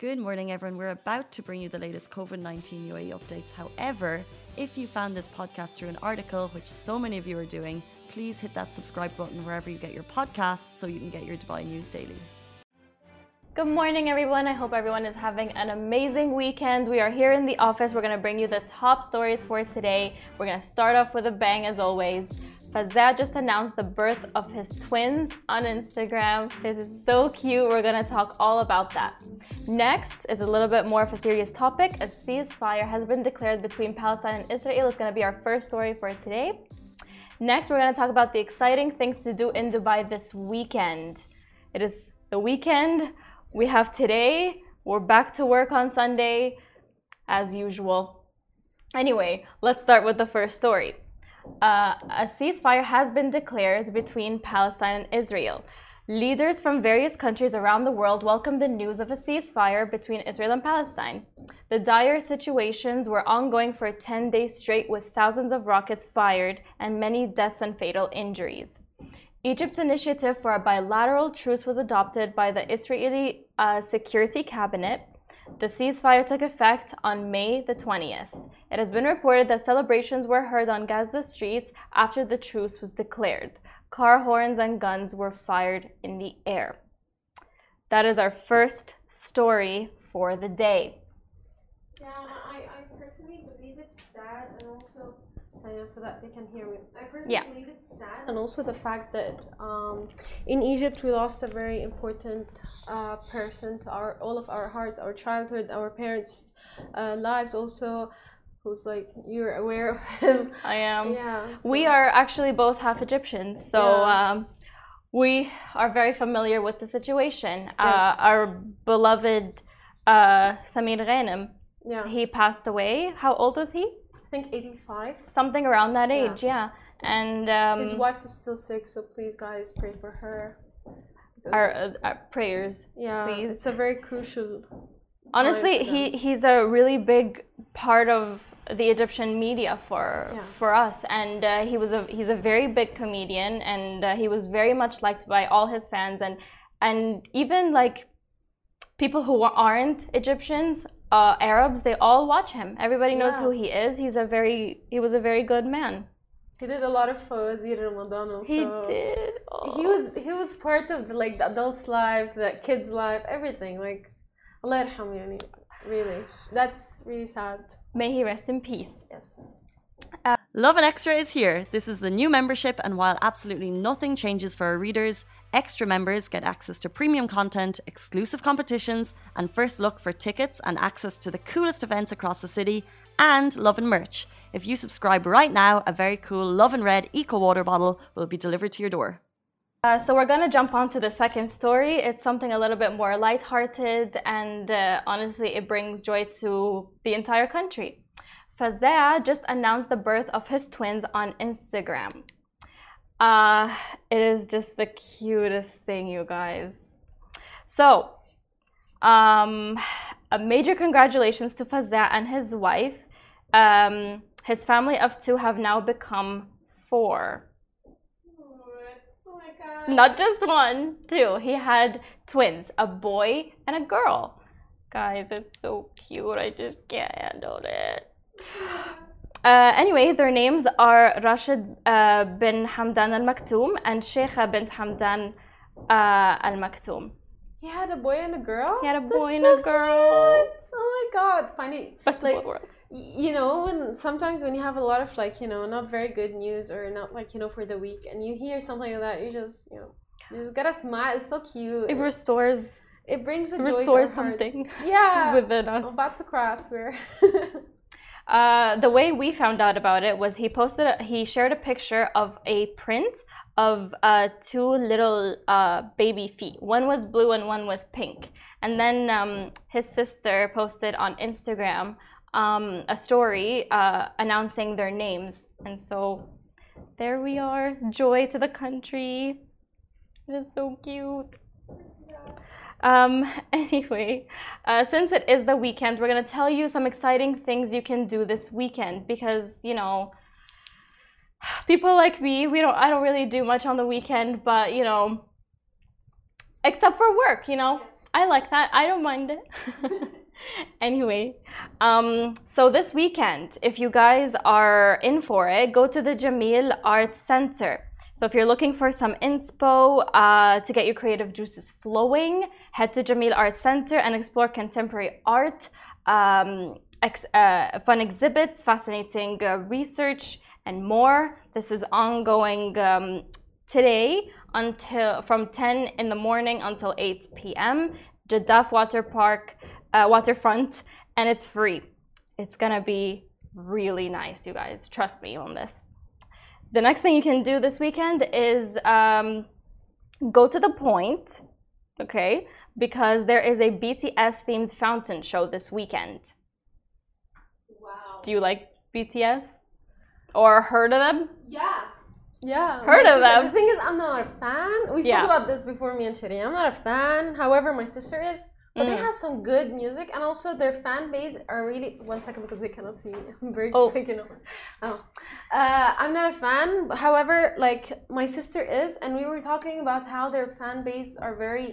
Good morning, everyone. We're about to bring you the latest COVID 19 UAE updates. However, if you found this podcast through an article, which so many of you are doing, please hit that subscribe button wherever you get your podcasts so you can get your Dubai news daily. Good morning, everyone. I hope everyone is having an amazing weekend. We are here in the office. We're going to bring you the top stories for today. We're going to start off with a bang, as always. Fazza just announced the birth of his twins on Instagram. This is so cute. We're going to talk all about that. Next is a little bit more of a serious topic. A ceasefire has been declared between Palestine and Israel. It's going to be our first story for today. Next, we're going to talk about the exciting things to do in Dubai this weekend. It is the weekend. We have today. We're back to work on Sunday as usual. Anyway, let's start with the first story uh, a ceasefire has been declared between Palestine and Israel. Leaders from various countries around the world welcomed the news of a ceasefire between Israel and Palestine. The dire situations were ongoing for 10 days straight, with thousands of rockets fired and many deaths and fatal injuries. Egypt's initiative for a bilateral truce was adopted by the Israeli uh, Security Cabinet the ceasefire took effect on May the 20th. It has been reported that celebrations were heard on Gaza streets after the truce was declared. Car horns and guns were fired in the air. That is our first story for the day. Yeah, I, I personally believe it's sad and also so that they can hear me. I personally yeah. believe it's sad, and also the fact that um, in Egypt we lost a very important uh, person to our all of our hearts, our childhood, our parents' uh, lives. Also, who's like you're aware of him. I am. Yeah. So. We are actually both half Egyptians, so. Yeah. Um, we are very familiar with the situation. Yeah. Uh, our beloved uh, Samir Ghanem, yeah. he passed away. How old was he? I think 85. Something around that age, yeah. yeah. And um, his wife is still sick, so please, guys, pray for her. Our, uh, our, prayers, yeah, please. It's a very crucial. Honestly, he he's a really big part of the Egyptian media for yeah. for us, and uh, he was a he's a very big comedian, and uh, he was very much liked by all his fans, and and even like people who aren't Egyptians uh, Arabs, they all watch him. Everybody knows yeah. who he is. He's a very he was a very good man. He did a lot of Fawazir Ramadan also. He did. Oh. He was he was part of the, like the adults' life, the kids' life, everything. Like Allah yarham Really. That's really sad. May he rest in peace. Yes. Uh, and Extra is here. This is the new membership, and while absolutely nothing changes for our readers, Extra members get access to premium content, exclusive competitions, and first look for tickets and access to the coolest events across the city and Lovin merch. If you subscribe right now, a very cool Lovin Red Eco Water bottle will be delivered to your door. Uh, so we're going to jump on to the second story. It's something a little bit more lighthearted, and uh, honestly, it brings joy to the entire country. Fazza just announced the birth of his twins on Instagram. Uh, it is just the cutest thing, you guys. So, um, a major congratulations to Fazza and his wife. Um, his family of two have now become four. Oh Not just one, two. He had twins, a boy and a girl. Guys, it's so cute. I just can't handle it. Uh, anyway, their names are Rashid uh, bin Hamdan al Maktoum and Sheikha bint Hamdan uh, al Maktoum. He had a boy and a girl? He had a boy That's and so a girl. Cute. Oh my god, funny. Best like, of worlds. You know, when sometimes when you have a lot of like, you know, not very good news or not like, you know, for the week and you hear something like that, you just, you know, you just gotta smile. It's so cute. It restores it brings a it joy restores to something yeah within us. I'm about to cross where Uh, the way we found out about it was he posted, a, he shared a picture of a print of uh, two little uh, baby feet. One was blue and one was pink. And then um, his sister posted on Instagram um, a story uh, announcing their names. And so there we are. Joy to the country. It is so cute. Um, anyway, uh, since it is the weekend, we're going to tell you some exciting things you can do this weekend because, you know, people like me, we don't, I don't really do much on the weekend, but, you know, except for work, you know, I like that. I don't mind it. anyway, um, so this weekend, if you guys are in for it, go to the Jameel Arts Center. So if you're looking for some inspo uh, to get your creative juices flowing, head to Jameel Art Center and explore contemporary art, um, ex uh, fun exhibits, fascinating uh, research, and more. This is ongoing um, today until from 10 in the morning until 8 p.m. Jaddaf Water Park, uh, waterfront, and it's free. It's gonna be really nice, you guys. Trust me on this. The next thing you can do this weekend is um, go to the Pointe, okay? Because there is a BTS themed fountain show this weekend. Wow. Do you like BTS? Or heard of them? Yeah. Yeah. Heard my of sister- them. The thing is, I'm not a fan. We spoke Yeah. about this before me and Chiri. I'm not a fan. However, my sister is. But they Mm. have some good music, and also their fan base are really. One second, because they cannot see me. I'm very Oh. like, you know. Oh, uh, I'm not a fan. However, like my sister is, and we were talking about how their fan base are very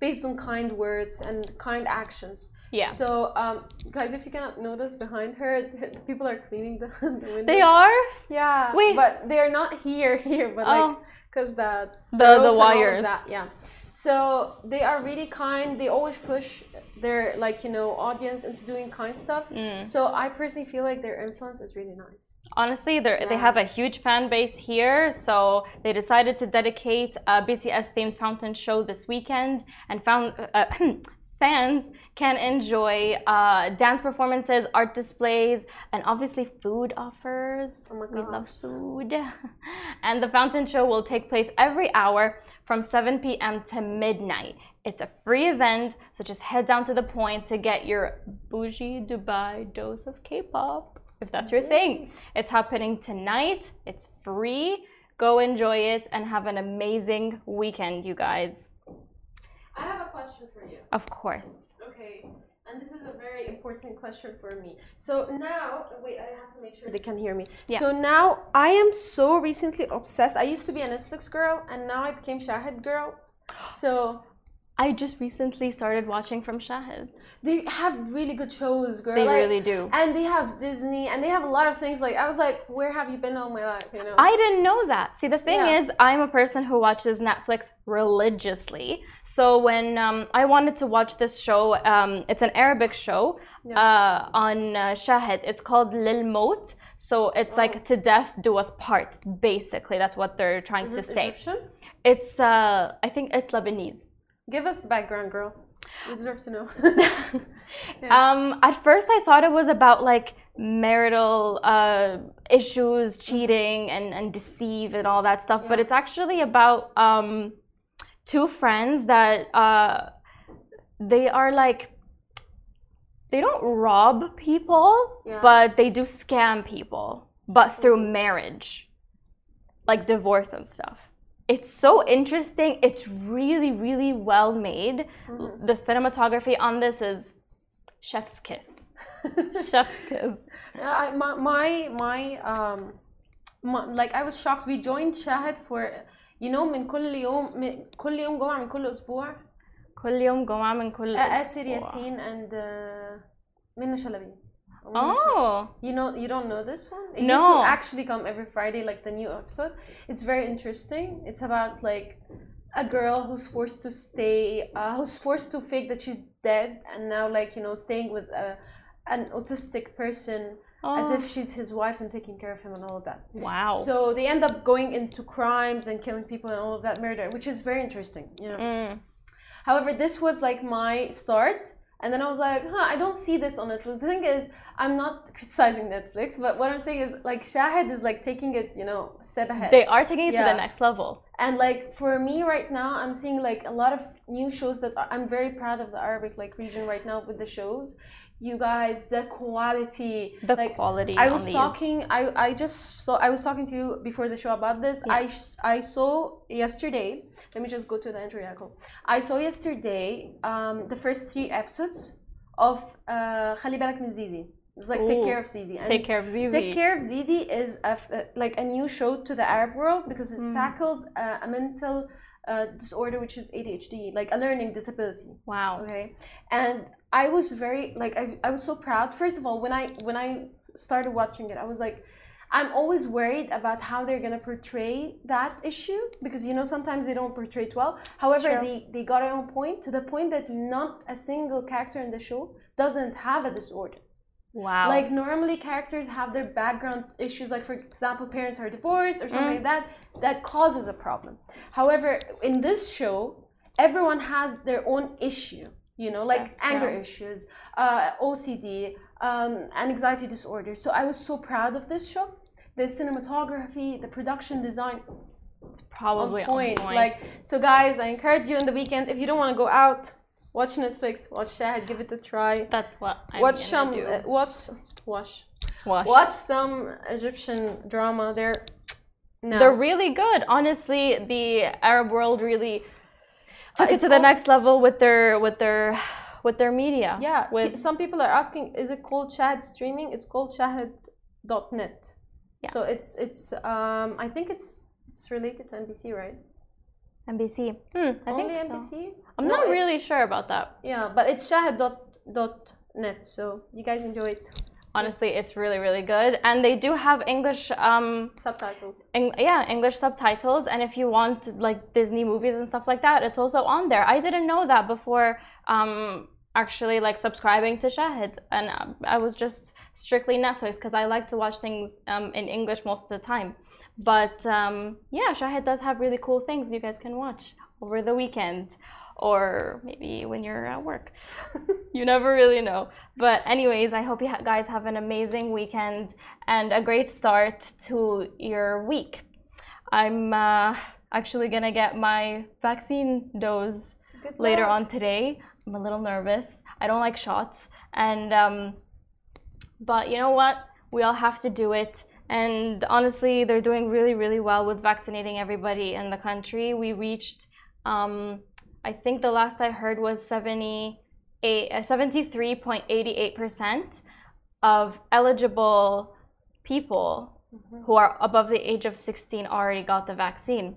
based on kind words and kind actions. Yeah. So, um, guys, if you cannot notice behind her, people are cleaning the, the windows. They are? Yeah. Wait. But they're not here, here, but Oh. like, because the The- the ropes and all of wires. that, yeah. So they are really kind. They always push their like you know audience into doing kind stuff. Mm. So I personally feel like their influence is really nice. Honestly, they they have a huge fan base here, so they decided to dedicate a BTS themed fountain show this weekend, and found uh, fans can enjoy uh, dance performances, art displays, and obviously food offers. Oh my We love food. and the fountain show will take place every hour from 7 p.m. to midnight. It's a free event, so just head down to the Pointe to get your bougie Dubai dose of K-pop, if that's your thing. It's happening tonight. It's free. Go enjoy it and have an amazing weekend, you guys. I have a question for you. Of course. Okay, and this is a very important question for me. So now, wait, I have to make sure they can hear me. Yeah. So now I am so recently obsessed. I used to be a Netflix girl, and now I became Shahid girl. So I just recently started watching from Shahid. they have really good shows, girl. They Like, really do. And they have Disney, and they have a lot of things. Like I was like, where have you been all my life? You know. I didn't know that. See, the thing Yeah. is, I'm a person who watches Netflix religiously. So when um, I wanted to watch this show, um, it's an Arabic show uh, on uh, Shahid. It's called Lil Mot. So it's like to death do us part. Basically, that's what they're trying Is to say. Egyptian? It's uh, I think it's Lebanese. Give us the background, girl. You deserve to know. Um, at first, I thought it was about like marital uh, issues, cheating, and, and deceive and all that stuff. But it's actually about um, two friends that uh, they are like they don't rob people, Yeah. but they do scam people, but through marriage, like divorce and stuff It's so interesting. It's really, really well made. The cinematography on this is chef's kiss. chef's kiss. Yeah, I, my my my um my, like I was shocked we joined Shahid for you know من كل يوم من كل يوم جمعة من كل أسبوع كل يوم جمعة من كل آسر أسبوع. ياسين and uh, منى شلبي Oh, You know, you don't know this one? It used No. to actually come every Friday, like the new episode. It's very interesting. It's about like a girl who's forced to stay, uh, who's forced to fake that she's dead, and now like you know staying with a, an autistic person as Oh. if she's his wife and taking care of him and all of that. wow. So they end up going into crimes and killing people and all of that murder, which is very interesting. You know. Mm. However, this was like my start. And then I was like, huh, I don't see this on Netflix. The thing is, I'm not criticizing Netflix, but what I'm saying is like Shahid is like taking it, you know, step ahead. They are taking it to the next level. and like for me right now, I'm seeing like a lot of new shows that are, I'm very proud of the Arabic like region right now with the shows You guys, the quality, The like quality. I on was these. talking. I I just saw. I was talking to you before the show about this. Yeah. I sh- I saw yesterday. Let me just go to the intro. Yaakov. I saw yesterday um, the first three episodes of uh, خلي بالك من Zizi. It's like Take Ooh. Care of Zizi. And Take care of Zizi. Take Care of Zizi is a f- uh, like a new show to the Arab world because it Mm. tackles uh, a mental uh, disorder, which is ADHD, like a learning disability. Wow. Okay, and I was very like I, I was so proud. First of all, when I when I started watching it, I was like, I'm always worried about how they're gonna portray that issue because you know sometimes they don't portray it well. However, they, they got it on point to the point that not a single character in the show doesn't have a disorder. Wow. Like normally characters have their background issues, like for example, parents are divorced or something mm. like that, that causes a problem. However, in this show, everyone has their own issue, you know, like That's anger true. issues, uh, OCD, um, anxiety disorder. So I was so proud of this show. The cinematography, the production design, it's probably on point. On point. Like so, guys, I encourage you in the weekend if you don't want to go out, watch Netflix, watch Shahid, give it a try. That's what I'm watch some do. Uh, watch watch watch watch some Egyptian drama. They're no. they're really good. Honestly, the Arab world really took uh, it to the next level with their with their with their media. Yeah. With some people are asking, is it called Shahid streaming? It's called Shahid.net. Yeah. So it's it's um I think it's it's related to MBC, right? MBC. Hmm, I Only think MBC. So. I'm no, not really sure about that. Yeah, but it's shahid.net, so you guys enjoy it. Honestly, it's really, really good. And they do have English um, subtitles. yeah, English subtitles. And if you want like Disney movies and stuff like that, it's also on there. I didn't know that before um, actually like subscribing to Shahid. And um, I was just strictly Netflix because I like to watch things um, in English most of the time. But um, yeah, Shahid does have really cool things you guys can watch over the weekend or maybe when you're at work. you never really know. But, anyways, I hope you guys have an amazing weekend and a great start to your week. I'm uh, actually gonna get my vaccine dose later on today. I'm a little nervous. I don't like shots, and um, but you know what? We all have to do it. And honestly, they're doing really, really well with vaccinating everybody in the country. We reached um, I think the last I heard was 73.88% uh, of eligible people mm-hmm. who are above the age of 16 already got the vaccine.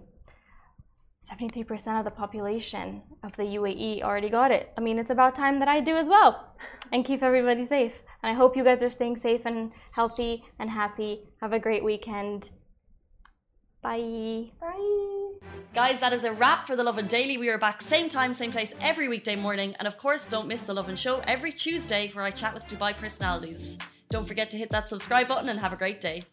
73% of the population of the UAE already got it. I mean, it's about time that I do as well and keep everybody safe. And I hope you guys are staying safe and healthy and happy. Have a great weekend. Bye. Bye. Guys, that is a wrap for The Lovin Daily. We are back same time, same place every weekday morning. And of course, don't miss The Lovin Show every Tuesday where I chat with Dubai personalities. Don't forget to hit that subscribe button and have a great day.